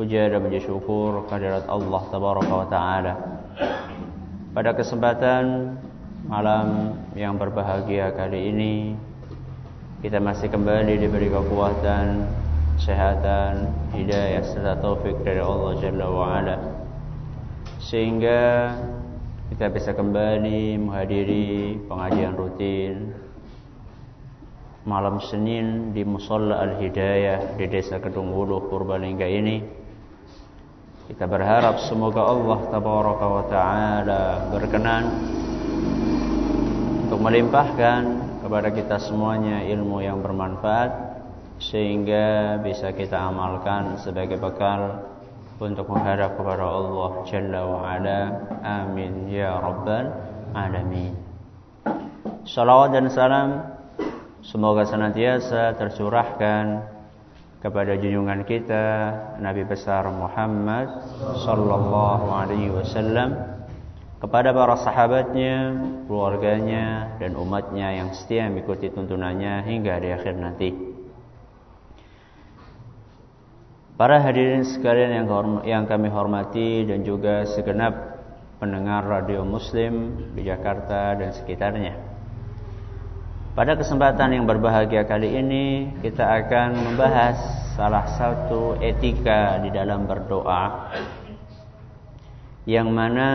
puja dan puji syukur kehadirat Allah tabaraka wa taala. Pada kesempatan malam yang berbahagia kali ini kita masih kembali diberi kekuatan kesehatan hidayah serta taufik dari Allah jalla wa ala. Sehingga kita bisa kembali menghadiri pengajian rutin malam Senin di Musola Al-Hidayah di Desa Kedung Wuluh Purbalingga ini kita berharap semoga Allah tabaraka wa taala berkenan untuk melimpahkan kepada kita semuanya ilmu yang bermanfaat sehingga bisa kita amalkan sebagai bekal untuk menghadap kepada Allah Jalla wa ala. Amin ya rabbal alamin. Salawat dan salam Semoga senantiasa tercurahkan kepada junjungan kita Nabi besar Muhammad sallallahu alaihi wasallam kepada para sahabatnya, keluarganya dan umatnya yang setia mengikuti tuntunannya hingga di akhir nanti. Para hadirin sekalian yang yang kami hormati dan juga segenap pendengar radio Muslim di Jakarta dan sekitarnya. Pada kesempatan yang berbahagia kali ini kita akan membahas salah satu etika di dalam berdoa yang mana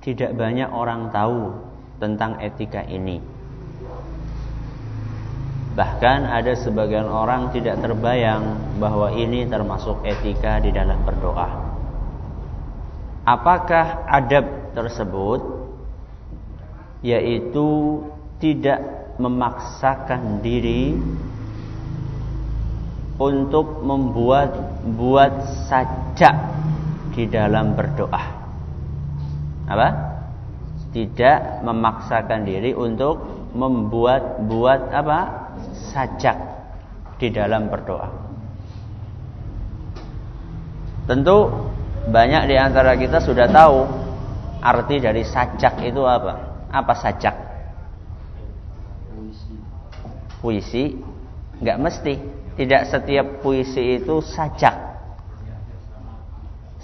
tidak banyak orang tahu tentang etika ini. Bahkan ada sebagian orang tidak terbayang bahwa ini termasuk etika di dalam berdoa. Apakah adab tersebut yaitu tidak memaksakan diri untuk membuat buat sajak di dalam berdoa. Apa? Tidak memaksakan diri untuk membuat buat apa? sajak di dalam berdoa. Tentu banyak di antara kita sudah tahu arti dari sajak itu apa? Apa sajak? Puisi. Nggak mesti. Tidak setiap puisi itu sajak.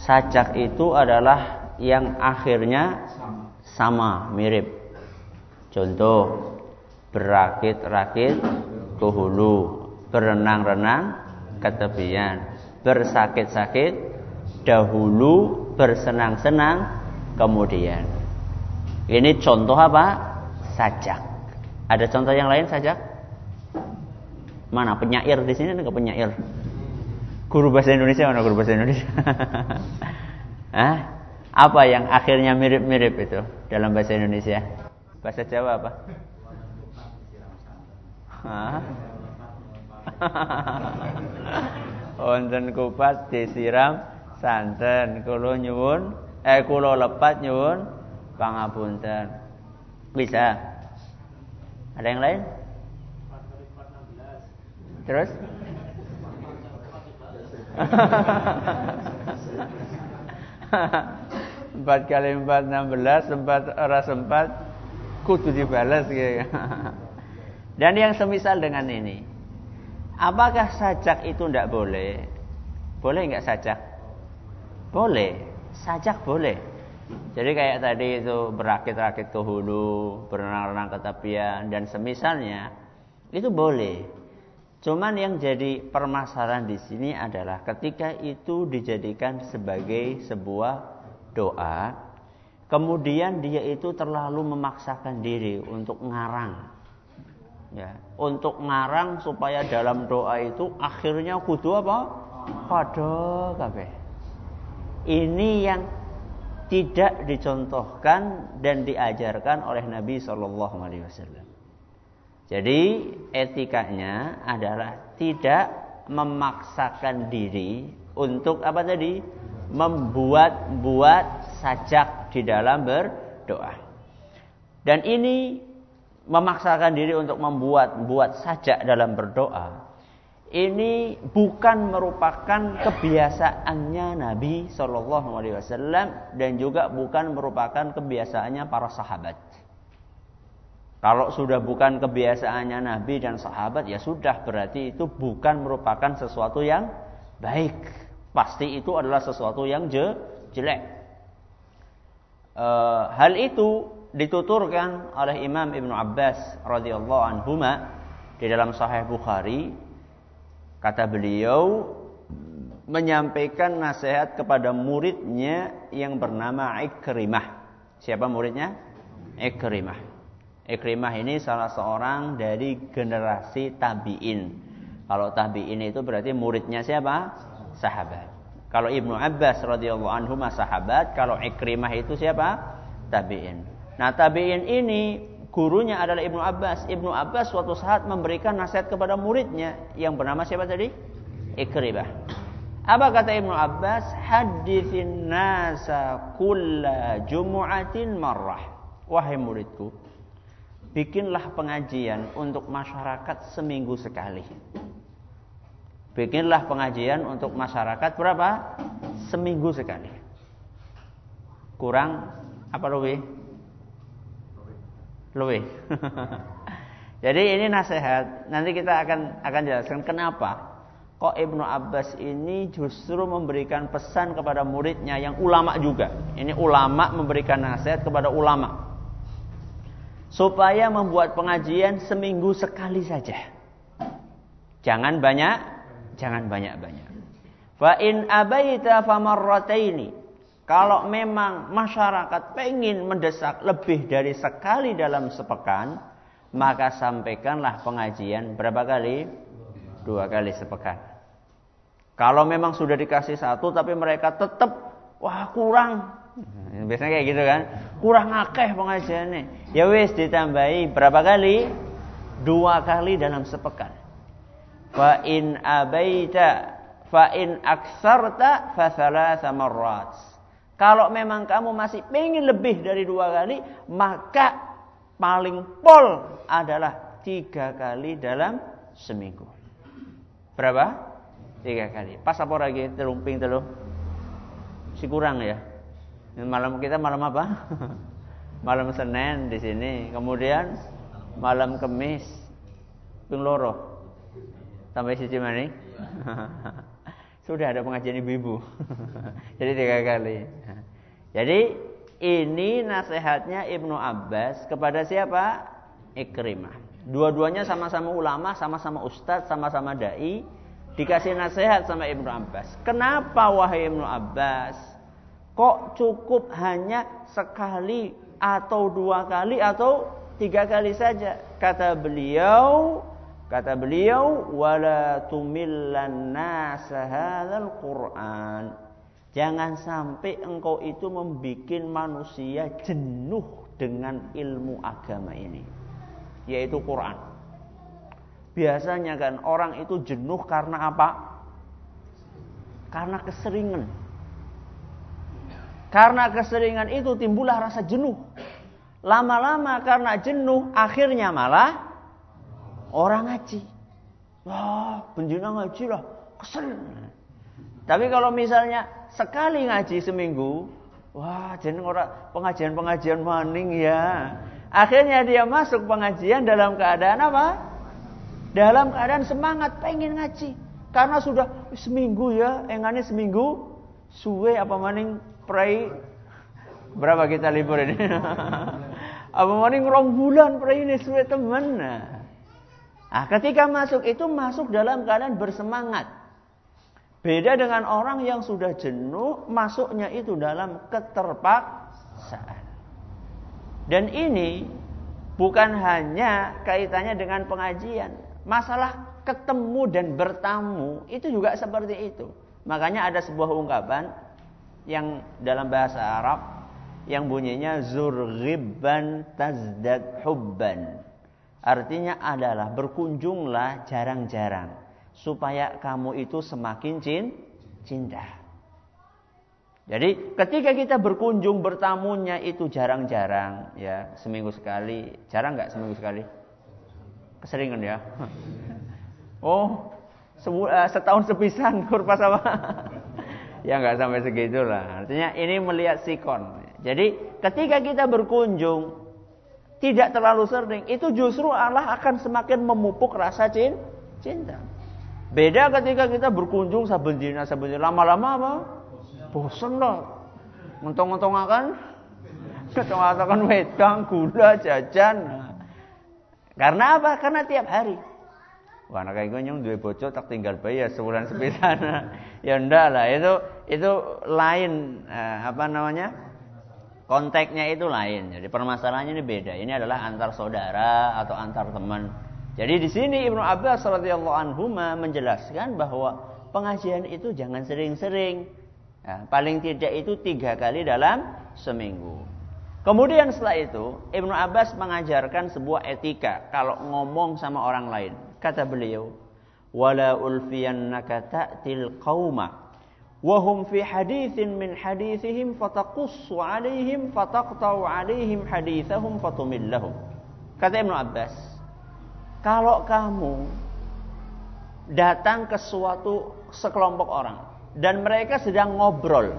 Sajak itu adalah yang akhirnya sama mirip. Contoh berakit-rakit ke hulu berenang-renang ke tepian bersakit-sakit dahulu bersenang-senang kemudian. Ini contoh apa? Sajak ada contoh yang lain sajak Mana penyair di sini enggak penyair? Guru bahasa Indonesia mana guru bahasa Indonesia? Hah? Apa yang akhirnya mirip-mirip itu dalam bahasa Indonesia? Bahasa Jawa apa? Hah? Wonten kupat disiram santen, kulo nyuwun eh kulo lepat nyuwun pangapunten. Bisa? Ada yang lain? Terus? empat kali empat enam belas sempat orang sempat kudu dibalas gitu. Dan yang semisal dengan ini, apakah sajak itu tidak boleh? Boleh nggak sajak? Boleh, sajak boleh. Jadi kayak tadi itu berakit-rakit ke hulu, berenang-renang ke tepian dan semisalnya itu boleh. Cuman yang jadi permasalahan di sini adalah ketika itu dijadikan sebagai sebuah doa, kemudian dia itu terlalu memaksakan diri untuk ngarang. Ya, untuk ngarang supaya dalam doa itu akhirnya kudu apa? Pada kabeh. Ini yang tidak dicontohkan dan diajarkan oleh Nabi Shallallahu Alaihi Wasallam. Jadi etikanya adalah tidak memaksakan diri untuk apa tadi? membuat-buat sajak di dalam berdoa. Dan ini memaksakan diri untuk membuat-buat sajak dalam berdoa. Ini bukan merupakan kebiasaannya Nabi Shallallahu Alaihi Wasallam dan juga bukan merupakan kebiasaannya para sahabat. Kalau sudah bukan kebiasaannya Nabi dan sahabat ya sudah berarti itu bukan merupakan sesuatu yang baik. Pasti itu adalah sesuatu yang je, jelek. E, hal itu dituturkan oleh Imam Ibnu Abbas radhiyallahu anhu di dalam Sahih Bukhari kata beliau menyampaikan nasihat kepada muridnya yang bernama Ikrimah. Siapa muridnya? Ikrimah. Ikrimah ini salah seorang dari generasi tabi'in. Kalau tabi'in itu berarti muridnya siapa? Sahabat. Kalau Ibnu Abbas radhiyallahu anhu sahabat, kalau Ikrimah itu siapa? Tabi'in. Nah tabi'in ini gurunya adalah Ibnu Abbas. Ibnu Abbas suatu saat memberikan nasihat kepada muridnya yang bernama siapa tadi? Ikrimah. Apa kata Ibnu Abbas? Hadithin nasa kulla jumu'atin marrah. Wahai muridku, bikinlah pengajian untuk masyarakat seminggu sekali. Bikinlah pengajian untuk masyarakat berapa? Seminggu sekali. Kurang apa lebih? Lebih. Jadi ini nasihat. Nanti kita akan akan jelaskan kenapa kok Ibnu Abbas ini justru memberikan pesan kepada muridnya yang ulama juga. Ini ulama memberikan nasihat kepada ulama. Supaya membuat pengajian seminggu sekali saja. Jangan banyak, jangan banyak-banyak. Fa in abaita famarrataini. Kalau memang masyarakat pengen mendesak lebih dari sekali dalam sepekan, maka sampaikanlah pengajian berapa kali? Dua kali sepekan. Kalau memang sudah dikasih satu tapi mereka tetap wah kurang. Biasanya kayak gitu kan. Kurang akeh pengajiannya. Ya wis ditambahi berapa kali? Dua kali dalam sepekan. Fa in abaita fa in aksarta fa marrat. Kalau memang kamu masih ingin lebih dari dua kali, maka paling pol adalah tiga kali dalam seminggu. Berapa? Tiga kali. Pas apa lagi? Telumping telu. Si kurang ya. Malam kita malam apa? malam Senin di sini. Kemudian malam Kamis ping. Tambah siji maning. Sudah ada pengajian ibu-ibu. Jadi tiga kali. Jadi ini nasihatnya Ibnu Abbas kepada siapa? Ikrimah. Dua-duanya sama-sama ulama, sama-sama ustadz, sama-sama dai. Dikasih nasihat sama Ibnu Abbas. Kenapa wahai Ibnu Abbas? Kok cukup hanya sekali atau dua kali atau tiga kali saja? Kata beliau, Kata beliau, wala tumillan nasa hadzal Qur'an. Jangan sampai engkau itu membuat manusia jenuh dengan ilmu agama ini, yaitu Quran. Biasanya kan orang itu jenuh karena apa? Karena keseringan. Karena keseringan itu timbullah rasa jenuh. Lama-lama karena jenuh akhirnya malah orang ngaji. Wah, penjina ngaji lah, kesel. Tapi kalau misalnya sekali ngaji seminggu, wah jadi orang pengajian-pengajian maning ya. Akhirnya dia masuk pengajian dalam keadaan apa? Dalam keadaan semangat pengen ngaji. Karena sudah seminggu ya, engannya seminggu, suwe apa maning pray berapa kita libur ini? apa maning rong bulan pray ini suwe temen. Nah, Nah, ketika masuk itu masuk dalam keadaan bersemangat. Beda dengan orang yang sudah jenuh, masuknya itu dalam keterpaksaan. Dan ini bukan hanya kaitannya dengan pengajian. Masalah ketemu dan bertamu itu juga seperti itu. Makanya ada sebuah ungkapan yang dalam bahasa Arab yang bunyinya zurghibban tazdad hubban. Artinya adalah berkunjunglah jarang-jarang supaya kamu itu semakin cinta. Jadi ketika kita berkunjung bertamunya itu jarang-jarang ya seminggu sekali. Jarang nggak seminggu sekali? Keseringan ya. Oh eh, setahun sepisan kurpas apa ya nggak sampai segitulah. Artinya ini melihat sikon. Jadi ketika kita berkunjung tidak terlalu sering itu justru Allah akan semakin memupuk rasa cinta beda ketika kita berkunjung saben dina saben lama-lama apa bosan lah. Mentong-mentong akan Mentong-mentong wedang, gula, jajan. Karena apa? Karena tiap hari. Wah, anak kayak nyung dua bocor tak tinggal bayi ya sebulan sepisan. ya ndak lah, itu itu lain eh, apa namanya? Konteksnya itu lain. Jadi permasalahannya ini beda. Ini adalah antar saudara atau antar teman. Jadi di sini Ibnu Abbas radhiyallahu anhu menjelaskan bahwa pengajian itu jangan sering-sering. Ya, paling tidak itu tiga kali dalam seminggu. Kemudian setelah itu Ibnu Abbas mengajarkan sebuah etika kalau ngomong sama orang lain. Kata beliau, "Wala ulfiyannaka ta'til qauma wa hum fi haditsin min hadithihim fataqussu 'alaihim fataqta'u 'alaihim hadithahum fatumillahum." Kata Ibnu Abbas, kalau kamu datang ke suatu sekelompok orang dan mereka sedang ngobrol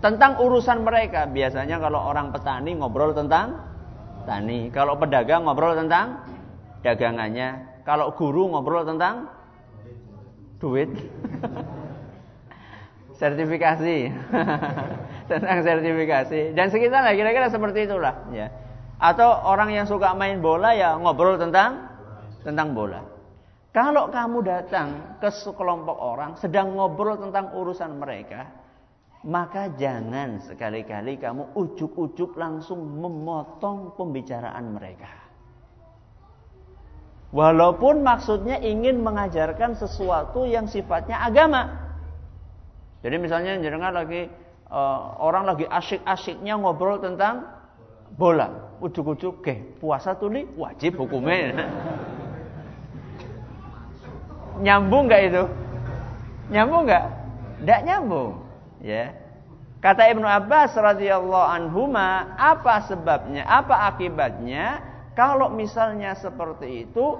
tentang urusan mereka. Biasanya kalau orang petani ngobrol tentang tani, kalau pedagang ngobrol tentang dagangannya, kalau guru ngobrol tentang duit. sertifikasi tentang sertifikasi dan sekitarnya kira-kira seperti itulah ya atau orang yang suka main bola ya ngobrol tentang tentang bola kalau kamu datang ke sekelompok orang sedang ngobrol tentang urusan mereka, maka jangan sekali-kali kamu ujuk-ujuk langsung memotong pembicaraan mereka. Walaupun maksudnya ingin mengajarkan sesuatu yang sifatnya agama. Jadi misalnya jangan lagi uh, orang lagi asyik-asyiknya ngobrol tentang bola, ujuk-ujuk, ke puasa tuli wajib hukumnya. Nyambung nggak itu? Nyambung nggak? Tidak nyambung. Ya. Kata Ibnu Abbas radhiyallahu anhuma, apa sebabnya? Apa akibatnya? Kalau misalnya seperti itu,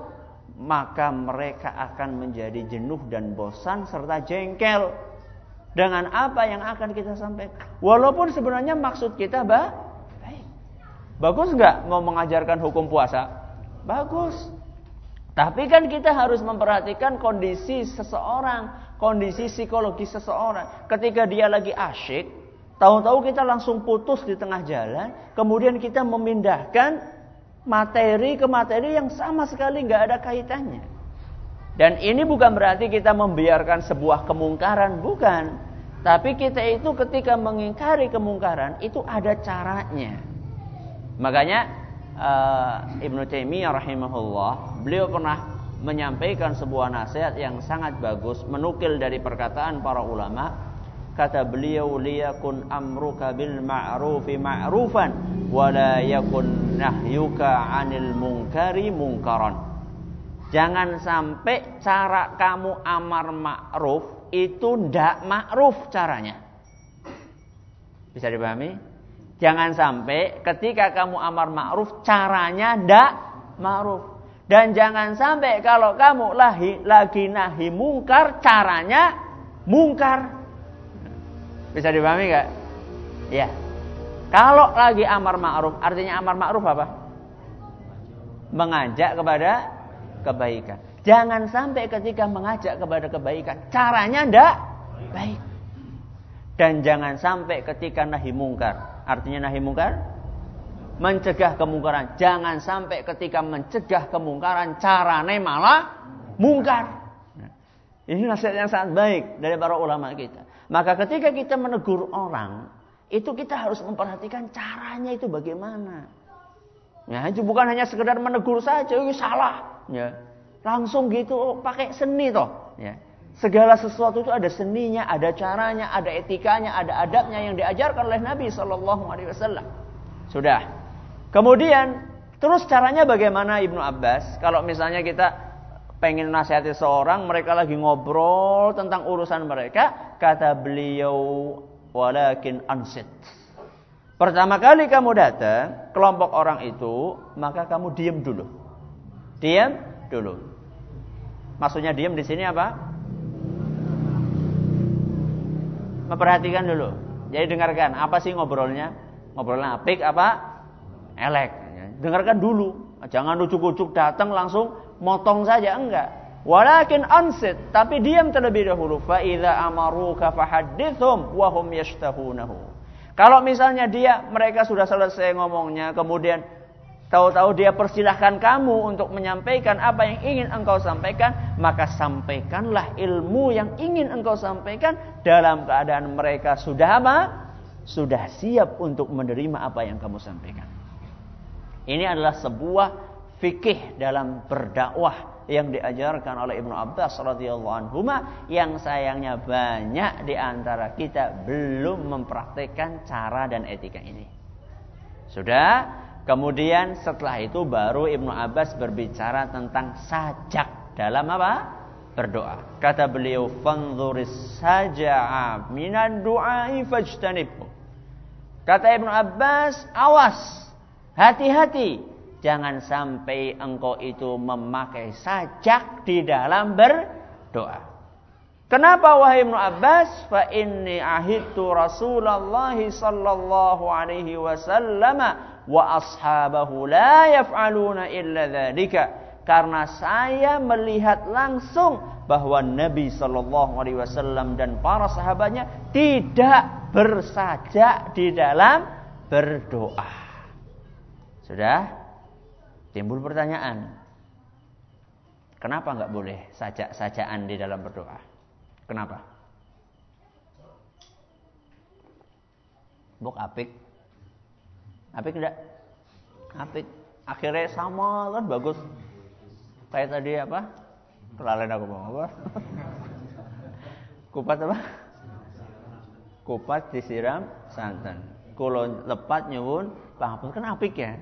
maka mereka akan menjadi jenuh dan bosan serta jengkel dengan apa yang akan kita sampaikan. Walaupun sebenarnya maksud kita bah, baik. Bagus nggak mau mengajarkan hukum puasa? Bagus. Tapi kan kita harus memperhatikan kondisi seseorang, kondisi psikologi seseorang. Ketika dia lagi asyik, tahu-tahu kita langsung putus di tengah jalan, kemudian kita memindahkan materi ke materi yang sama sekali nggak ada kaitannya. Dan ini bukan berarti kita membiarkan sebuah kemungkaran, bukan. Tapi kita itu ketika mengingkari kemungkaran itu ada caranya. Makanya uh, Ibnu Taimiyah rahimahullah, beliau pernah menyampaikan sebuah nasihat yang sangat bagus menukil dari perkataan para ulama kata beliau liyakun amruka bil ma'rufi ma'rufan wa la yakun nahyuka 'anil munkari munkaran jangan sampai cara kamu amar ma'ruf itu ndak ma'ruf caranya bisa dipahami Jangan sampai ketika kamu amar ma'ruf caranya ndak ma'ruf. Dan jangan sampai kalau kamu lagi, lagi nahi mungkar caranya mungkar. Bisa dipahami gak? Ya. Kalau lagi amar ma'ruf artinya amar ma'ruf apa? Mengajak kepada kebaikan. Jangan sampai ketika mengajak kepada kebaikan caranya ndak baik. Dan jangan sampai ketika nahi mungkar Artinya nahi mungkar mencegah kemungkaran. Jangan sampai ketika mencegah kemungkaran carane malah mungkar. Ini nasihat yang sangat baik dari para ulama kita. Maka ketika kita menegur orang, itu kita harus memperhatikan caranya itu bagaimana. Ya, itu bukan hanya sekedar menegur saja, itu salah. Ya. Langsung gitu oh, pakai seni toh. Ya. Segala sesuatu itu ada seninya, ada caranya, ada etikanya, ada adabnya yang diajarkan oleh Nabi Shallallahu Alaihi Wasallam. Sudah. Kemudian terus caranya bagaimana Ibnu Abbas? Kalau misalnya kita pengen nasihati seorang, mereka lagi ngobrol tentang urusan mereka, kata beliau walakin ansit. Pertama kali kamu datang, kelompok orang itu, maka kamu diam dulu. Diam dulu. Maksudnya diam di sini apa? Memperhatikan dulu. Jadi dengarkan, apa sih ngobrolnya? Ngobrolnya apik apa? Elek. Dengarkan dulu. Jangan ujuk-ujuk datang langsung motong saja, enggak. Walakin ansit, tapi diam terlebih dahulu. Fa idza amaruka fahaddithum wa hum yashtahunahu. Kalau misalnya dia mereka sudah selesai ngomongnya, kemudian tahu-tahu dia persilahkan kamu untuk menyampaikan apa yang ingin engkau sampaikan, maka sampaikanlah ilmu yang ingin engkau sampaikan dalam keadaan mereka sudah apa? Sudah siap untuk menerima apa yang kamu sampaikan. Ini adalah sebuah fikih dalam berdakwah yang diajarkan oleh Ibnu Abbas radhiyallahu anhu yang sayangnya banyak di antara kita belum mempraktekkan cara dan etika ini. Sudah, kemudian setelah itu baru Ibnu Abbas berbicara tentang sajak dalam apa? Berdoa. Kata beliau, "Fanzuris saja'a minan du'ai fajtanibhu." Kata Ibnu Abbas, awas, hati-hati Jangan sampai engkau itu memakai sajak di dalam berdoa. Kenapa wahai Ibnu Abbas? Fa inni ahidtu Rasulullah sallallahu alaihi wasallam wa ashabahu la yaf'aluna illa dzalika. Karena saya melihat langsung bahwa Nabi sallallahu alaihi wasallam dan para sahabatnya tidak bersajak di dalam berdoa. Sudah? Timbul pertanyaan, kenapa nggak boleh sajak-sajaan di dalam berdoa? Kenapa? Bok apik, apik enggak? Apik. Akhirnya sama kan bagus. Kayak tadi apa? Kelalen aku mau apa? Kupat apa? Kupat disiram santan. Kulo lepat nyuwun pangapunten kan apik ya.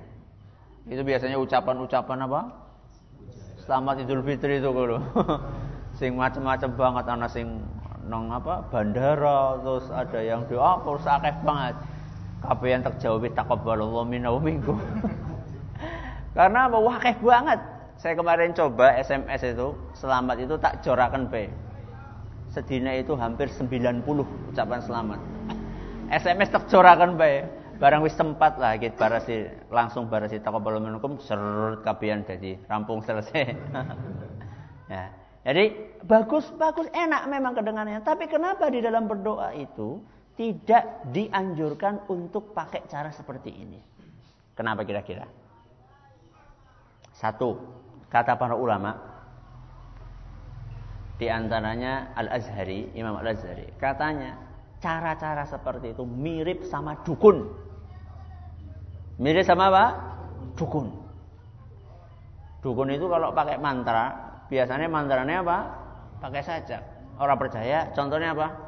Itu biasanya ucapan-ucapan apa? Selamat Idul Fitri itu kalau. sing macam-macam banget ana sing nong apa? Bandara, terus ada yang apa akeh banget. Kabeh terjawab taqabbalallahu minna wa minkum. Karena apa? Wah, akeh banget. Saya kemarin coba SMS itu, selamat itu tak jorakan P. Sedina itu hampir 90 ucapan selamat. SMS tak jorakan P barang wis tempat lah gitu barasi langsung barasi taqabbal minkum serut kabian jadi rampung selesai. ya. Jadi bagus bagus enak memang kedengarannya, tapi kenapa di dalam berdoa itu tidak dianjurkan untuk pakai cara seperti ini? Kenapa kira-kira? Satu, kata para ulama di antaranya Al-Azhari, Imam Al-Azhari, katanya cara-cara seperti itu mirip sama dukun. Mirip sama apa? Dukun. Dukun itu kalau pakai mantra, biasanya mantranya apa? Pakai sajak. Orang percaya, contohnya apa?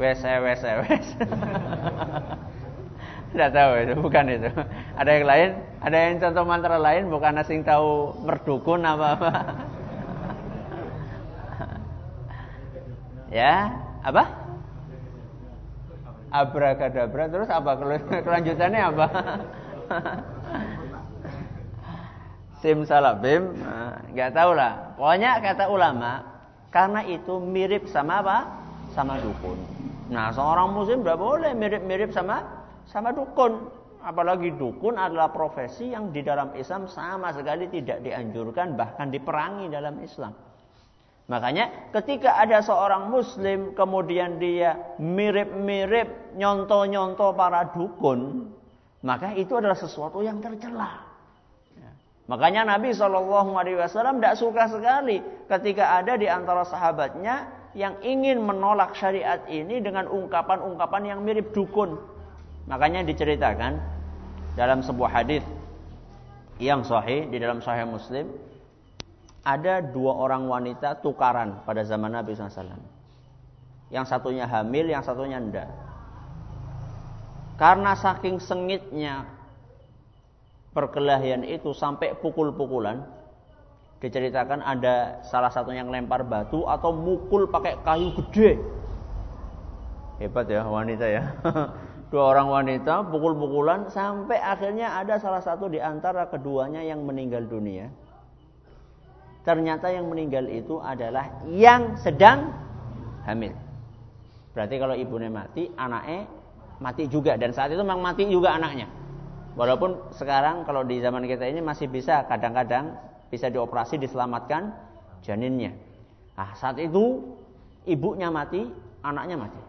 Wes, wes, wes. Tidak tahu itu, bukan itu. Ada yang lain? Ada yang contoh mantra lain bukan asing tahu merdukun apa-apa. ya, apa? abrakadabra terus apa kelanjutannya apa sim salabim nah, nggak tahu lah pokoknya kata ulama karena itu mirip sama apa sama dukun nah seorang muslim tidak boleh mirip-mirip sama sama dukun apalagi dukun adalah profesi yang di dalam Islam sama sekali tidak dianjurkan bahkan diperangi dalam Islam Makanya ketika ada seorang muslim kemudian dia mirip-mirip nyonto-nyonto para dukun, maka itu adalah sesuatu yang tercela. Ya. Makanya Nabi Wasallam tidak suka sekali ketika ada di antara sahabatnya yang ingin menolak syariat ini dengan ungkapan-ungkapan yang mirip dukun. Makanya diceritakan dalam sebuah hadis yang sahih di dalam Sahih Muslim ada dua orang wanita tukaran pada zaman Nabi SAW. Yang satunya hamil, yang satunya enggak. Karena saking sengitnya perkelahian itu sampai pukul-pukulan, diceritakan ada salah satu yang lempar batu atau mukul pakai kayu gede. Hebat ya wanita ya. Dua orang wanita pukul-pukulan sampai akhirnya ada salah satu di antara keduanya yang meninggal dunia. Ternyata yang meninggal itu adalah yang sedang hamil. Berarti kalau ibunya mati, anaknya mati juga dan saat itu memang mati juga anaknya. Walaupun sekarang kalau di zaman kita ini masih bisa kadang-kadang bisa dioperasi diselamatkan janinnya. Nah, saat itu ibunya mati, anaknya mati.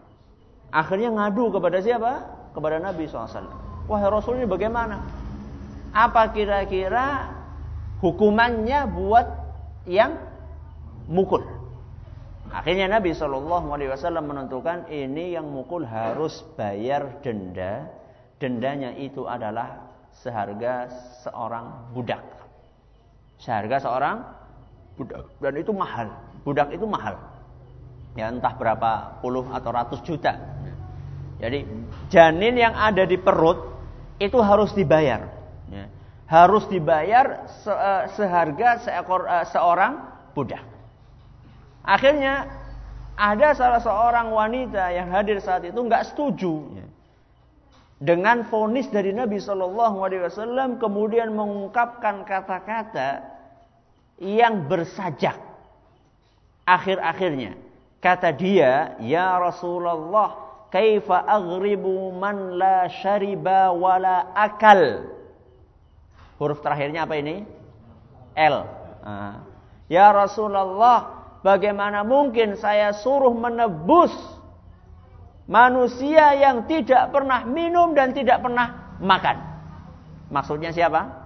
Akhirnya ngadu kepada siapa? Kepada Nabi SAW. Wahai Rasul ini bagaimana? Apa kira-kira hukumannya buat yang mukul? Akhirnya Nabi Shallallahu Alaihi Wasallam menentukan ini yang mukul harus bayar denda. Dendanya itu adalah seharga seorang budak. Seharga seorang budak dan itu mahal. Budak itu mahal. Ya entah berapa puluh atau ratus juta. Jadi janin yang ada di perut itu harus dibayar. Ya. Harus dibayar se eh, seharga seekor uh, seorang budak. Akhirnya ada salah seorang wanita yang hadir saat itu nggak setuju ya. dengan fonis dari Nabi Shallallahu Alaihi Wasallam kemudian mengungkapkan kata-kata yang bersajak akhir-akhirnya kata dia ya Rasulullah kaifa aghribu man la syariba wala akal. Huruf terakhirnya apa ini? L. Ah. Ya Rasulullah, bagaimana mungkin saya suruh menebus manusia yang tidak pernah minum dan tidak pernah makan? Maksudnya siapa?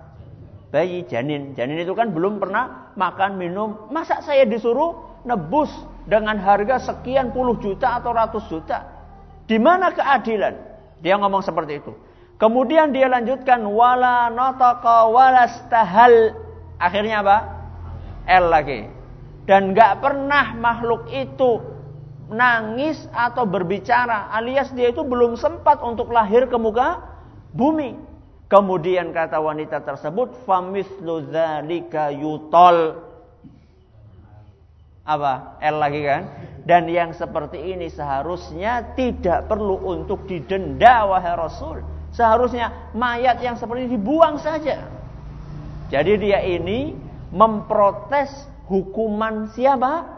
Bayi janin. Janin itu kan belum pernah makan, minum. Masa saya disuruh nebus dengan harga sekian puluh juta atau ratus juta? Di mana keadilan? Dia ngomong seperti itu. Kemudian dia lanjutkan wala nataqa walastahal. Akhirnya apa? L lagi. Dan gak pernah makhluk itu nangis atau berbicara alias dia itu belum sempat untuk lahir ke muka bumi. Kemudian kata wanita tersebut famithlu dzalika yutol. Apa? L lagi kan? Dan yang seperti ini seharusnya tidak perlu untuk didenda wahai Rasul. Seharusnya mayat yang seperti ini dibuang saja. Jadi dia ini memprotes hukuman siapa?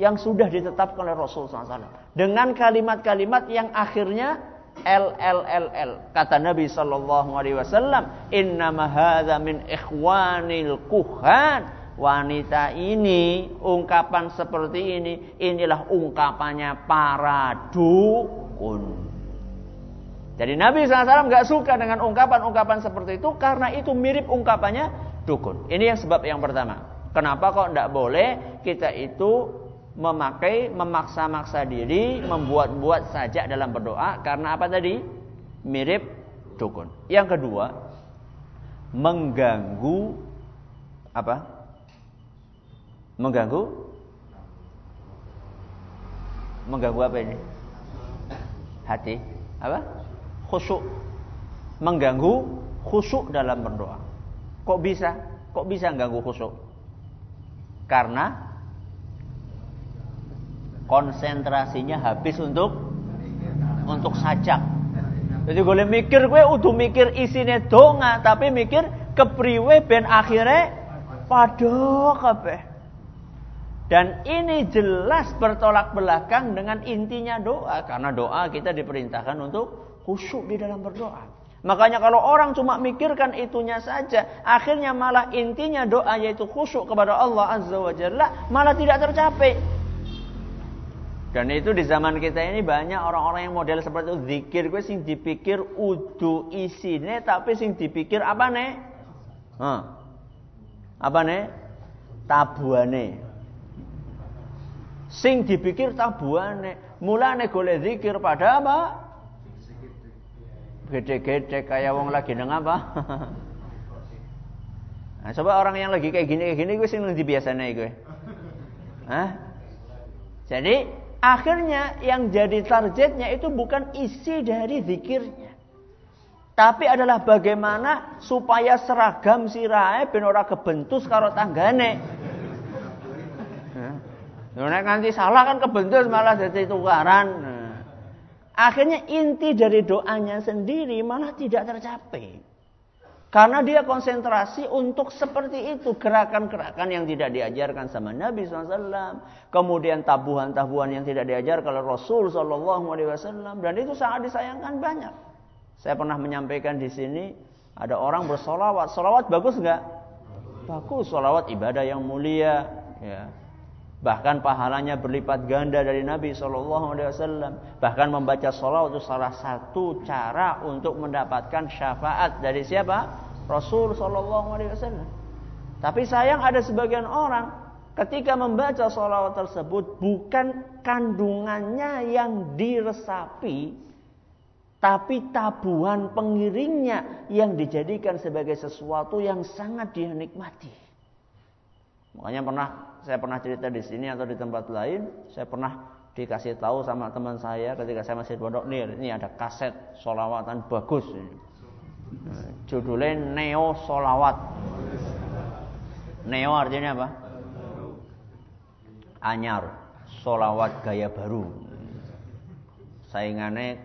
Yang sudah ditetapkan oleh Rasul SAW. Dengan kalimat-kalimat yang akhirnya L L L L kata Nabi Shallallahu Alaihi Wasallam Inna mahadha min ikhwanil kuhan wanita ini, ungkapan seperti ini, inilah ungkapannya para dukun. Jadi Nabi SAW nggak suka dengan ungkapan-ungkapan seperti itu karena itu mirip ungkapannya dukun. Ini yang sebab yang pertama. Kenapa kok tidak boleh kita itu memakai memaksa-maksa diri membuat-buat saja dalam berdoa karena apa tadi mirip dukun. Yang kedua mengganggu apa Mengganggu? Mengganggu apa ini? Hati. Apa? Khusyuk. Mengganggu khusyuk dalam berdoa. Kok bisa? Kok bisa ganggu khusyuk? Karena konsentrasinya habis untuk untuk sajak. Jadi gue mikir gue udah mikir isine donga tapi mikir kepriwe ben akhirnya padha kabeh. Dan ini jelas bertolak belakang dengan intinya doa. Karena doa kita diperintahkan untuk khusyuk di dalam berdoa. Makanya kalau orang cuma mikirkan itunya saja. Akhirnya malah intinya doa yaitu khusyuk kepada Allah Azza wa Jalla. Malah tidak tercapai. Dan itu di zaman kita ini banyak orang-orang yang model seperti itu. Zikir gue sing dipikir udu isine. Tapi sing dipikir apa nih? Huh. Apa nih? Tabuane. Sing dipikir tabuane. Mulane golek zikir pada apa? Gede-gede kayak wong lagi neng apa? nah, coba orang yang lagi kayak gini kayak gini gue sing nanti biasanya gue. Hah? Jadi akhirnya yang jadi targetnya itu bukan isi dari zikirnya. Tapi adalah bagaimana supaya seragam sirahe ben ora kebentus karo tanggane. Nek nanti salah kan kebentus malah jadi tukaran. Nah. Akhirnya inti dari doanya sendiri malah tidak tercapai. Karena dia konsentrasi untuk seperti itu. Gerakan-gerakan yang tidak diajarkan sama Nabi SAW. Kemudian tabuhan-tabuhan yang tidak diajarkan oleh Rasul SAW. Dan itu sangat disayangkan banyak. Saya pernah menyampaikan di sini. Ada orang bersolawat. Solawat bagus nggak? Bagus. Solawat ibadah yang mulia. Ya. Bahkan pahalanya berlipat ganda dari Nabi SAW. Bahkan membaca salawat itu salah satu cara untuk mendapatkan syafaat dari siapa? Rasul SAW. Tapi sayang ada sebagian orang ketika membaca salawat tersebut bukan kandungannya yang diresapi, tapi tabuhan pengiringnya yang dijadikan sebagai sesuatu yang sangat dinikmati. Makanya pernah saya pernah cerita di sini atau di tempat lain, saya pernah dikasih tahu sama teman saya ketika saya masih pondok nih, ini ada kaset solawatan bagus. Judulnya Neo Solawat. Neo artinya apa? Anyar, solawat gaya baru. Saingannya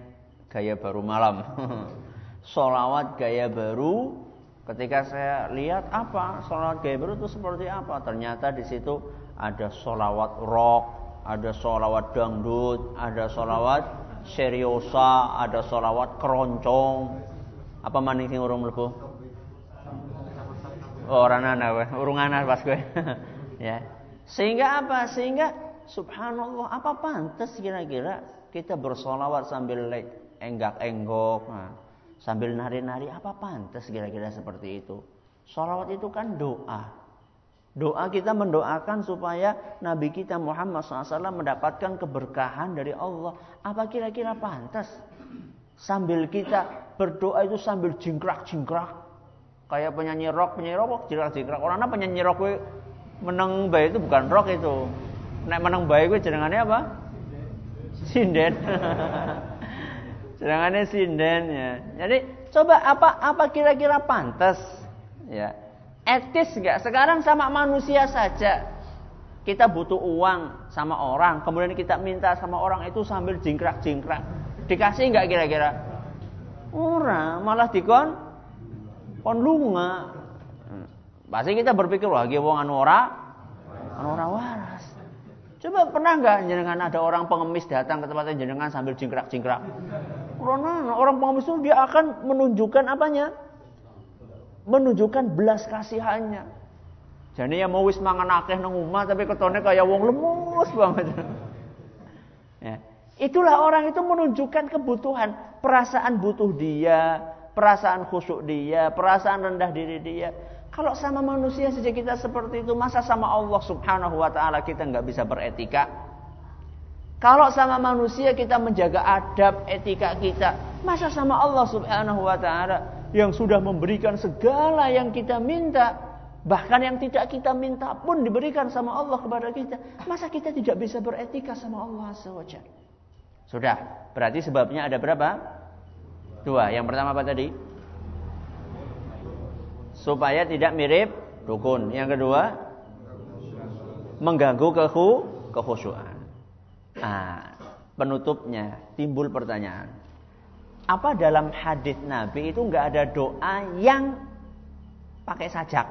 gaya baru malam. solawat gaya baru Ketika saya lihat apa gaya baru itu seperti apa, ternyata di situ ada solawat rock, ada solawat dangdut, ada solawat seriosa, ada solawat keroncong. Apa maning sing urung mlebu? Oh, orang ana urung ana pas gue. ya. Sehingga apa? Sehingga subhanallah, apa pantas kira-kira kita bersolawat sambil enggak-enggok. Nah, sambil nari-nari apa pantas kira-kira seperti itu. Salawat itu kan doa. Doa kita mendoakan supaya Nabi kita Muhammad SAW mendapatkan keberkahan dari Allah. Apa kira-kira pantas? Sambil kita berdoa itu sambil jingkrak-jingkrak. Kayak penyanyi rock, penyanyi rock jingkrak-jingkrak. Orang apa penyanyi rock gue menang baik itu bukan rock itu. Nek menang baik gue jenengannya apa? Sinden. Sedangkan sinden ya. Jadi coba apa apa kira-kira pantas ya. Etis enggak? Sekarang sama manusia saja. Kita butuh uang sama orang, kemudian kita minta sama orang itu sambil jingkrak-jingkrak. Dikasih enggak kira-kira? Ora, malah dikon kon lunga. Pasti kita berpikir lagi wong anu ora anu ora waras. Coba pernah nggak jenengan ada orang pengemis datang ke tempatnya jenengan sambil jingkrak-jingkrak? Karena orang pengemis dia akan menunjukkan apanya? Menunjukkan belas kasihannya. Jadi ya mau wis mangan akeh nang omah tapi ketone kayak wong lemus banget. ya. Itulah orang itu menunjukkan kebutuhan, perasaan butuh dia, perasaan khusyuk dia, perasaan rendah diri dia. Kalau sama manusia saja kita seperti itu, masa sama Allah Subhanahu wa taala kita nggak bisa beretika? Kalau sama manusia kita menjaga adab etika kita, masa sama Allah Subhanahu wa taala yang sudah memberikan segala yang kita minta, bahkan yang tidak kita minta pun diberikan sama Allah kepada kita. Masa kita tidak bisa beretika sama Allah SWT? Sudah, berarti sebabnya ada berapa? Dua. Yang pertama apa tadi? Supaya tidak mirip dukun. Yang kedua, mengganggu kehu kekhusyuan. Nah, penutupnya timbul pertanyaan. Apa dalam hadis Nabi itu nggak ada doa yang pakai sajak?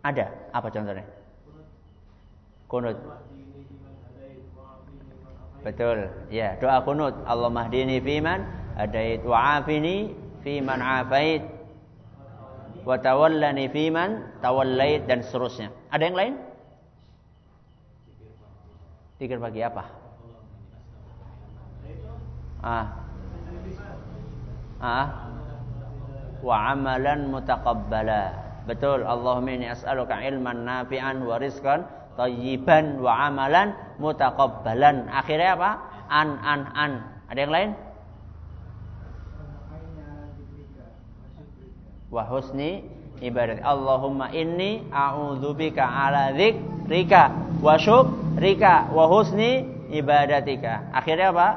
Ada. Apa contohnya? Kunut. Betul. Ya, doa kunut. Allah mahdini fiman hadait wa afini fiman afait wa tawallani fiman tawallait dan seterusnya. Ada yang lain? Zikir pagi apa? Ah. Ah. Wa amalan mutaqabbala. Betul. Allahumma inni as'aluka ilman nafi'an wa rizqan wa amalan mutaqabbalan. Akhirnya apa? An an an. Ada yang lain? Wa husni ibadat. Allahumma inni a'udzubika ala dzikrika wa syuk rika wa husni ibadatika. Akhirnya apa?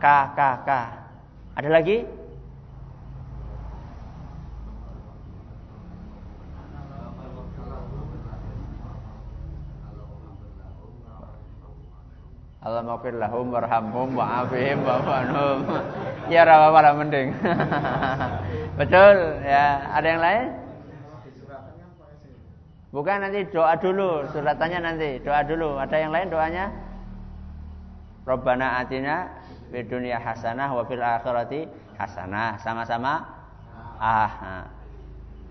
Ka. Ada lagi? Allah maafir lahum warhamhum wa'afihim wa'fanhum. Ya rawa para mending. Betul ya. Ada yang lain? Bukan nanti doa dulu, suratannya nanti. Doa dulu. Ada yang lain doanya? Rabbana atina fid dunya hasanah wa fil akhirati hasanah. Sama-sama ah.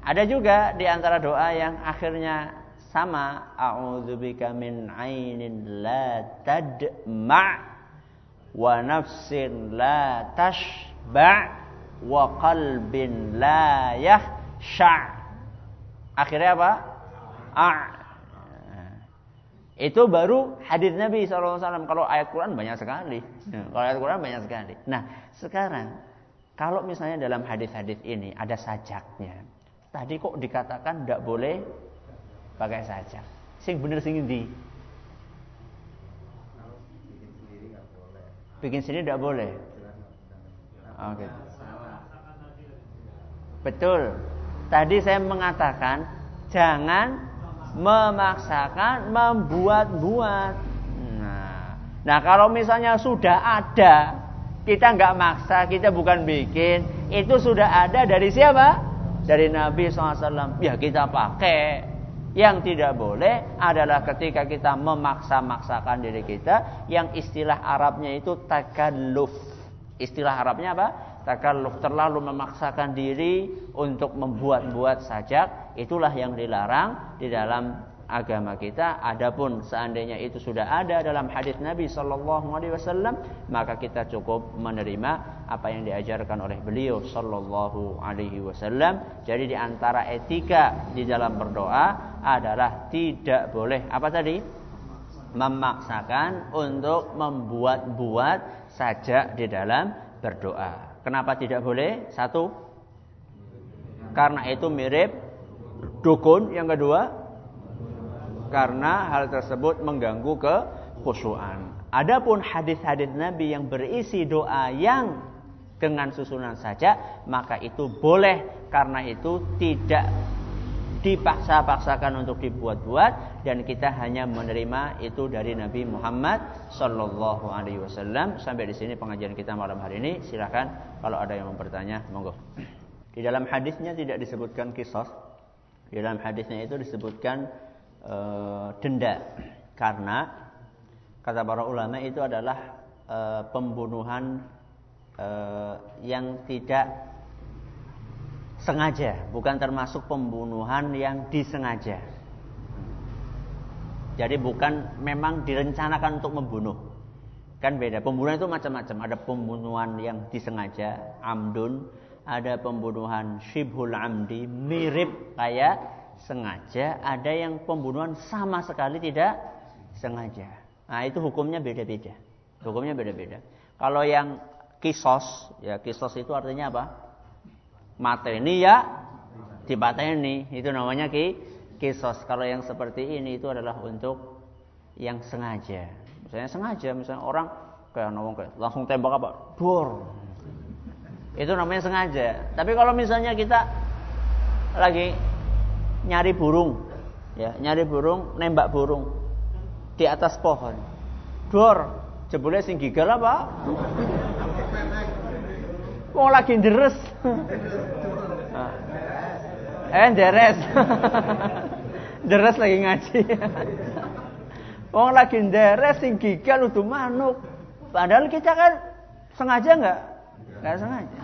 Ada juga di antara doa yang akhirnya sama a'udzubika min ainin la tadma wa nafsin la tashba wa qalbin la yahsha akhirnya apa a itu baru hadis Nabi SAW. Kalau ayat Quran banyak sekali. Kalau ayat Quran banyak sekali. Nah, sekarang kalau misalnya dalam hadis-hadis ini ada sajaknya. Tadi kok dikatakan tidak boleh pakai saja. Sing bener sing di. Bikin sendiri tidak boleh. Oke. Okay. Betul. Tadi saya mengatakan jangan memaksakan membuat-buat. Nah, nah kalau misalnya sudah ada, kita nggak maksa, kita bukan bikin, itu sudah ada dari siapa? Dari Nabi SAW. Ya kita pakai. Yang tidak boleh adalah ketika kita memaksa-maksakan diri kita yang istilah Arabnya itu takalluf. Istilah Arabnya apa? Takalluf terlalu memaksakan diri untuk membuat-buat sajak, itulah yang dilarang di dalam agama kita. Adapun seandainya itu sudah ada dalam hadis Nabi Shallallahu Alaihi Wasallam, maka kita cukup menerima apa yang diajarkan oleh beliau Shallallahu Alaihi Wasallam. Jadi di antara etika di dalam berdoa adalah tidak boleh apa tadi memaksakan untuk membuat-buat saja di dalam berdoa. Kenapa tidak boleh? Satu, karena itu mirip dukun. Yang kedua, karena hal tersebut mengganggu kekhusyuan. Adapun hadis-hadis Nabi yang berisi doa yang dengan susunan saja, maka itu boleh karena itu tidak dipaksa-paksakan untuk dibuat-buat dan kita hanya menerima itu dari Nabi Muhammad Sallallahu Alaihi Wasallam. Sampai di sini pengajian kita malam hari ini. Silahkan kalau ada yang mau bertanya, monggo. Di dalam hadisnya tidak disebutkan kisah. Di dalam hadisnya itu disebutkan e, denda karena kata para ulama itu adalah e, pembunuhan e, yang tidak sengaja, bukan termasuk pembunuhan yang disengaja. Jadi bukan memang direncanakan untuk membunuh. Kan beda. Pembunuhan itu macam-macam. Ada pembunuhan yang disengaja, amdun. Ada pembunuhan shibhul amdi, mirip kayak sengaja, ada yang pembunuhan sama sekali tidak sengaja. Nah, itu hukumnya beda-beda. Hukumnya beda-beda. Kalau yang kisos, ya kisos itu artinya apa? Mateni ya dipateni, itu namanya ki kisos. Kalau yang seperti ini itu adalah untuk yang sengaja. Misalnya sengaja, misalnya orang kayak ngomong kayak langsung tembak apa? Dor. Itu namanya sengaja. Tapi kalau misalnya kita lagi nyari burung, ya nyari burung, nembak burung di atas pohon. Dor, jebule sing gigal apa? Wong lagi deres. eh, deres. deres lagi ngaji. Wong lagi deres sing gigal udah manuk. Padahal kita kan sengaja nggak? Nggak sengaja.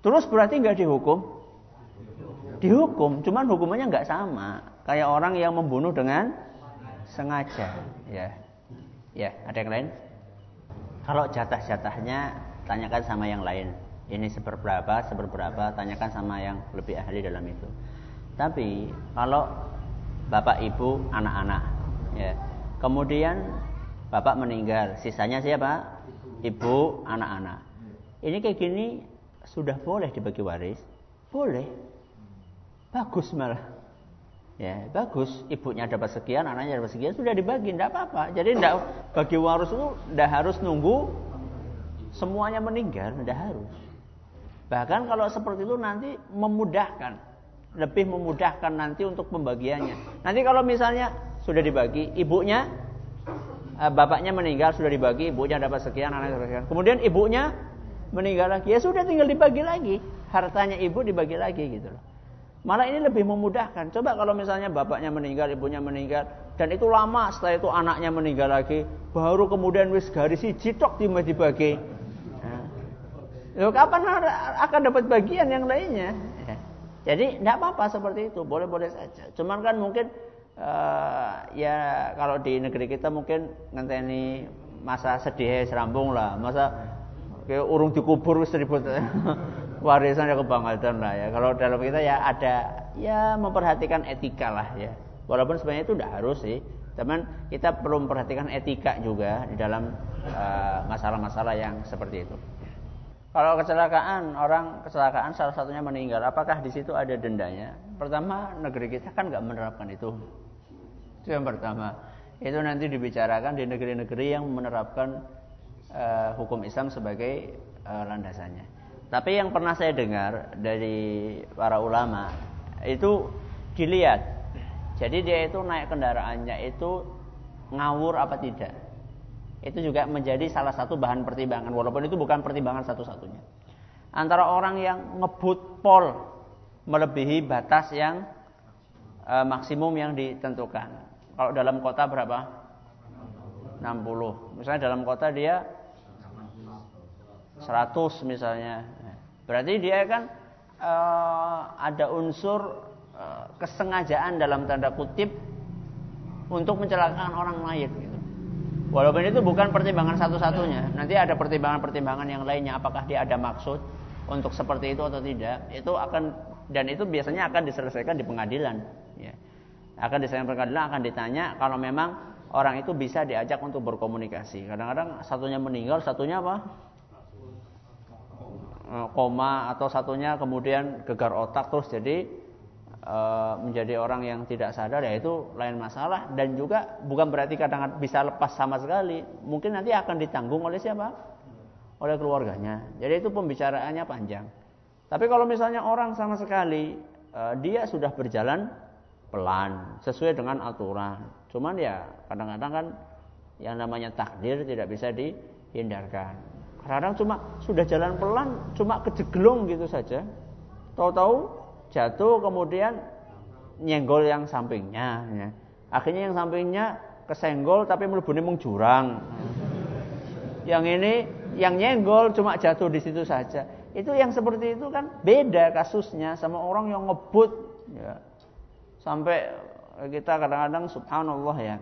Terus berarti nggak dihukum? dihukum, cuman hukumannya nggak sama. Kayak orang yang membunuh dengan sengaja, ya. Ya, ada yang lain? Kalau jatah-jatahnya tanyakan sama yang lain. Ini seberapa, seberapa, tanyakan sama yang lebih ahli dalam itu. Tapi kalau bapak ibu anak-anak, ya. Kemudian bapak meninggal, sisanya siapa? Ibu, anak-anak. Ini kayak gini sudah boleh dibagi waris? Boleh. Bagus malah. Ya, bagus. Ibunya dapat sekian, anaknya dapat sekian, sudah dibagi, tidak apa-apa. Jadi tidak bagi waris itu tidak harus nunggu semuanya meninggal, tidak harus. Bahkan kalau seperti itu nanti memudahkan, lebih memudahkan nanti untuk pembagiannya. Nanti kalau misalnya sudah dibagi, ibunya eh, bapaknya meninggal sudah dibagi, ibunya dapat sekian, anaknya sekian. Kemudian ibunya meninggal lagi, ya sudah tinggal dibagi lagi. Hartanya ibu dibagi lagi gitu loh. Malah ini lebih memudahkan. Coba kalau misalnya bapaknya meninggal, ibunya meninggal, dan itu lama setelah itu anaknya meninggal lagi, baru kemudian wis garis jitok dibagi. Nah, kapan akan dapat bagian yang lainnya? Ya. Jadi tidak apa-apa seperti itu, boleh-boleh saja. Cuman kan mungkin uh, ya kalau di negeri kita mungkin ngenteni masa sedih serambung lah, masa kayak urung dikubur wis ribut warisan ya kebangetan lah ya. Kalau dalam kita ya ada ya memperhatikan etika lah ya. Walaupun sebenarnya itu tidak harus sih, teman kita perlu memperhatikan etika juga di dalam eh, masalah-masalah uh, yang seperti itu. Kalau kecelakaan, orang kecelakaan salah satunya meninggal, apakah di situ ada dendanya? Pertama, negeri kita kan nggak menerapkan itu. Itu yang pertama. Itu nanti dibicarakan di negeri-negeri yang menerapkan uh, hukum Islam sebagai uh, landasannya. Tapi yang pernah saya dengar dari para ulama itu dilihat. Jadi dia itu naik kendaraannya itu ngawur apa tidak. Itu juga menjadi salah satu bahan pertimbangan walaupun itu bukan pertimbangan satu-satunya. Antara orang yang ngebut pol melebihi batas yang uh, maksimum yang ditentukan. Kalau dalam kota berapa? 60. Misalnya dalam kota dia 100 misalnya. Berarti dia kan uh, ada unsur uh, kesengajaan dalam tanda kutip untuk mencelakakan orang lain. Walaupun itu bukan pertimbangan satu-satunya. Nanti ada pertimbangan-pertimbangan yang lainnya apakah dia ada maksud untuk seperti itu atau tidak. Itu akan dan itu biasanya akan diselesaikan di pengadilan, ya akan disayang pengadilan akan ditanya kalau memang orang itu bisa diajak untuk berkomunikasi. Kadang-kadang satunya meninggal, satunya apa? Eh, koma atau satunya kemudian gegar otak terus jadi e, menjadi orang yang tidak sadar ya itu lain masalah dan juga bukan berarti kadang bisa lepas sama sekali. Mungkin nanti akan ditanggung oleh siapa? Oleh keluarganya. Jadi itu pembicaraannya panjang. Tapi kalau misalnya orang sama sekali e, dia sudah berjalan pelan sesuai dengan aturan. Cuman ya kadang-kadang kan yang namanya takdir tidak bisa dihindarkan. Kadang cuma sudah jalan pelan, cuma kejeglong gitu saja. Tahu-tahu jatuh kemudian nyenggol yang sampingnya. Ya. Akhirnya yang sampingnya kesenggol tapi melebuni mung jurang. Yang ini yang nyenggol cuma jatuh di situ saja. Itu yang seperti itu kan beda kasusnya sama orang yang ngebut. Ya Sampai kita kadang-kadang subhanallah ya.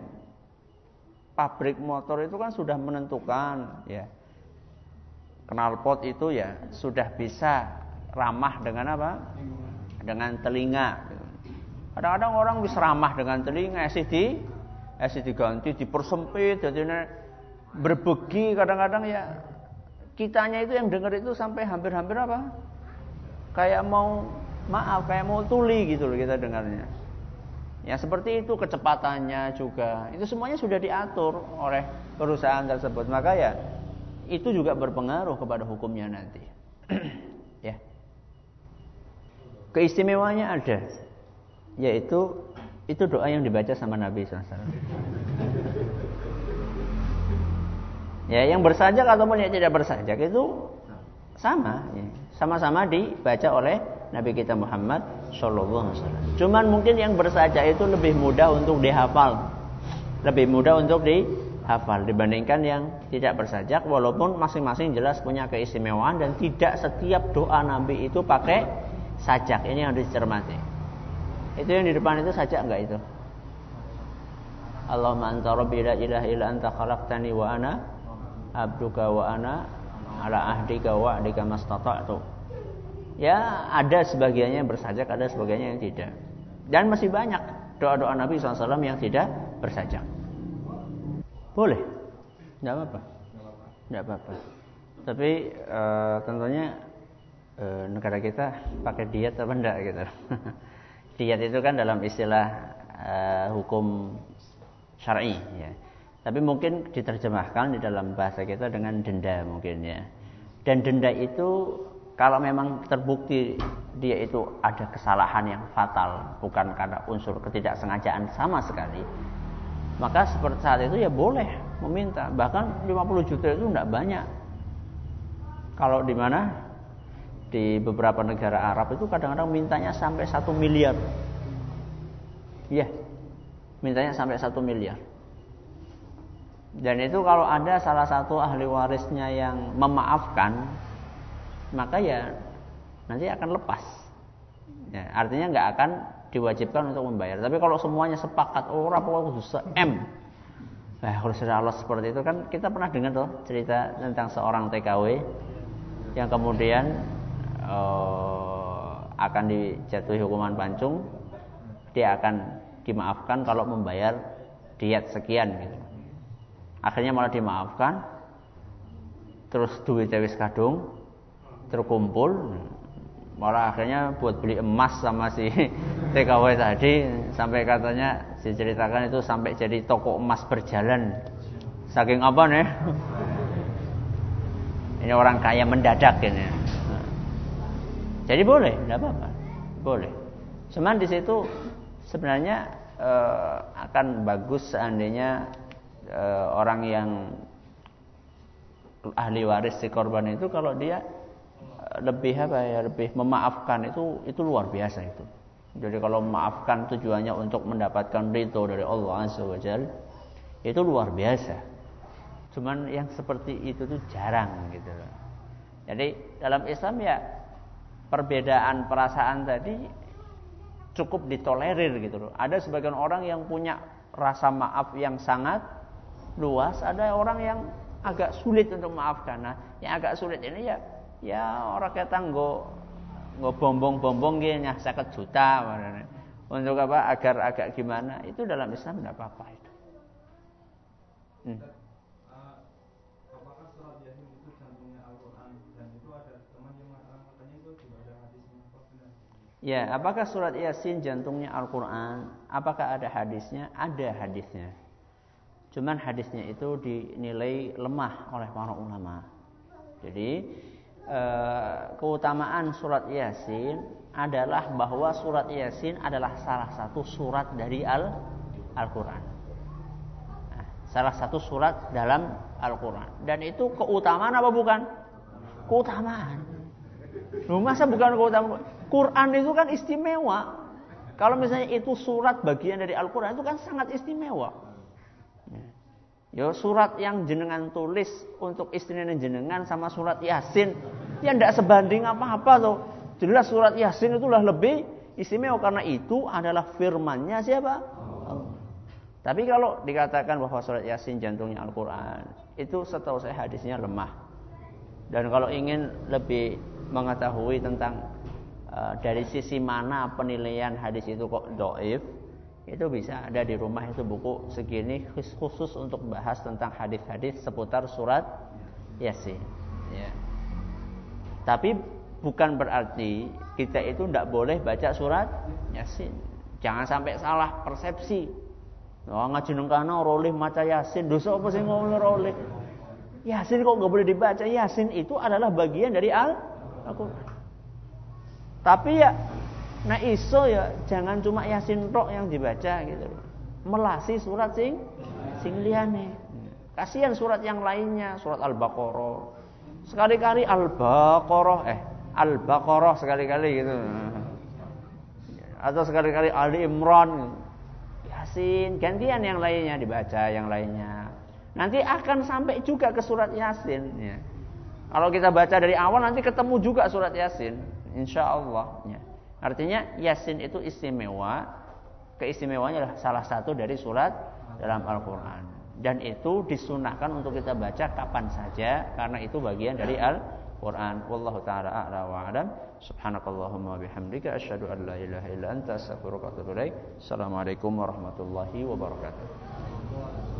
Pabrik motor itu kan sudah menentukan ya. Knalpot itu ya sudah bisa ramah dengan apa? Dengan telinga. Kadang-kadang orang bisa ramah dengan telinga, sih di sih diganti, dipersempit, jadi berbegi kadang-kadang ya kitanya itu yang dengar itu sampai hampir-hampir apa? Kayak mau maaf, kayak mau tuli gitu loh kita dengarnya. Ya seperti itu kecepatannya juga. Itu semuanya sudah diatur oleh perusahaan tersebut. Maka ya itu juga berpengaruh kepada hukumnya nanti. ya. Keistimewaannya ada. Yaitu itu doa yang dibaca sama Nabi SAW. ya, yang bersajak ataupun yang tidak bersajak itu sama, ya. sama-sama dibaca oleh Nabi kita Muhammad Wasallam. Cuman mungkin yang bersaja itu lebih mudah untuk dihafal, lebih mudah untuk dihafal dibandingkan yang tidak bersajak. Walaupun masing-masing jelas punya keistimewaan dan tidak setiap doa Nabi itu pakai sajak. Ini yang dicermati. Itu yang di depan itu sajak enggak itu? Allahumma anta rabbi la ilaha illa anta khalaqtani wa ana abduka wa ana ala ahdika wa ahdika mastata'tu. Ya ada sebagiannya yang bersajak, ada sebagiannya yang tidak. Dan masih banyak doa-doa Nabi SAW yang tidak bersajak. Boleh, tidak apa-apa, tidak apa-apa. Tapi e, tentunya e, negara kita pakai diet apa enggak gitu. diet itu kan dalam istilah e, hukum syar'i ya. Tapi mungkin diterjemahkan di dalam bahasa kita dengan denda mungkin ya. Dan denda itu kalau memang terbukti dia itu ada kesalahan yang fatal bukan karena unsur ketidaksengajaan sama sekali Maka seperti saat itu ya boleh meminta. Bahkan 50 juta itu tidak banyak. Kalau di mana? Di beberapa negara Arab itu kadang-kadang mintanya sampai satu miliar. Iya, mintanya sampai satu miliar. Dan itu kalau ada salah satu ahli warisnya yang memaafkan, maka ya nanti akan lepas. Ya, artinya nggak akan diwajibkan untuk membayar. Tapi kalau semuanya sepakat, oh rapor se M. Nah, kalau sudah Allah seperti itu kan kita pernah dengar tuh cerita tentang seorang TKW yang kemudian uh, akan dijatuhi hukuman pancung, dia akan dimaafkan kalau membayar diet sekian gitu. Akhirnya malah dimaafkan. Terus duit wis kadung terkumpul malah akhirnya buat beli emas sama si TKW tadi sampai katanya diceritakan itu sampai jadi toko emas berjalan saking apa nih ini orang kaya mendadak ini jadi boleh tidak apa-apa boleh cuman di situ sebenarnya eh, akan bagus seandainya eh, orang yang ahli waris si korban itu kalau dia lebih apa ya lebih memaafkan itu itu luar biasa itu. Jadi kalau memaafkan tujuannya untuk mendapatkan ridho dari Allah Azza wa itu luar biasa. Cuman yang seperti itu tuh jarang gitu. Jadi dalam Islam ya perbedaan perasaan tadi cukup ditolerir gitu loh. Ada sebagian orang yang punya rasa maaf yang sangat luas, ada orang yang agak sulit untuk memaafkan. Nah, yang agak sulit ini ya ya orang kata nggo nggo bombong-bombong gini ya 50 juta untuk apa agar agak gimana itu dalam Islam tidak apa-apa itu. Hmm. Ya, apakah surat Yasin jantungnya Al-Quran? Apakah ada hadisnya? Ada hadisnya. Cuman hadisnya itu dinilai lemah oleh para ulama. Jadi Eh, keutamaan surat Yasin adalah bahwa surat Yasin adalah salah satu surat dari Al Al-Qur'an. Nah, salah satu surat dalam Al-Qur'an. Dan itu keutamaan apa bukan? Keutamaan. Loh, masa bukan keutamaan? Quran itu kan istimewa. Kalau misalnya itu surat bagian dari Al-Qur'an itu kan sangat istimewa. Ya surat yang jenengan tulis untuk istrinya jenengan sama surat Yasin ya tidak sebanding apa-apa tuh. Jelas surat Yasin itulah lebih istimewa karena itu adalah firmannya siapa? Tapi kalau dikatakan bahwa surat Yasin jantungnya Al-Quran, itu setahu saya hadisnya lemah. Dan kalau ingin lebih mengetahui tentang dari sisi mana penilaian hadis itu kok doif, itu bisa ada di rumah itu buku segini khusus untuk bahas tentang hadis-hadis seputar surat Yasin. Ya. Tapi bukan berarti kita itu tidak boleh baca surat Yasin. Jangan sampai salah persepsi. Oh, kana rolih maca Yasin. Dosa apa sih ngomong rolih? Yasin kok nggak boleh dibaca? Yasin itu adalah bagian dari Al Al-Quran. Tapi ya Nah iso ya jangan cuma Yasin tok yang dibaca gitu. Melasi surat sing sing liyane. Kasihan surat yang lainnya, surat Al-Baqarah. Sekali-kali Al-Baqarah eh Al-Baqarah sekali-kali gitu. Atau sekali-kali Ali Imran. Yasin, gantian yang lainnya dibaca yang lainnya. Nanti akan sampai juga ke surat Yasin ya. Kalau kita baca dari awal nanti ketemu juga surat Yasin, insya Allah. Ya. Artinya Yasin itu istimewa. Keistimewanya adalah salah satu dari surat dalam Al-Quran. Dan itu disunahkan untuk kita baca kapan saja. Karena itu bagian dari Al-Quran. Wallahu ta'ala a'la wa alam. Subhanakallahumma bihamdika. Asyhadu an la ilaha illa anta Assalamualaikum warahmatullahi wabarakatuh.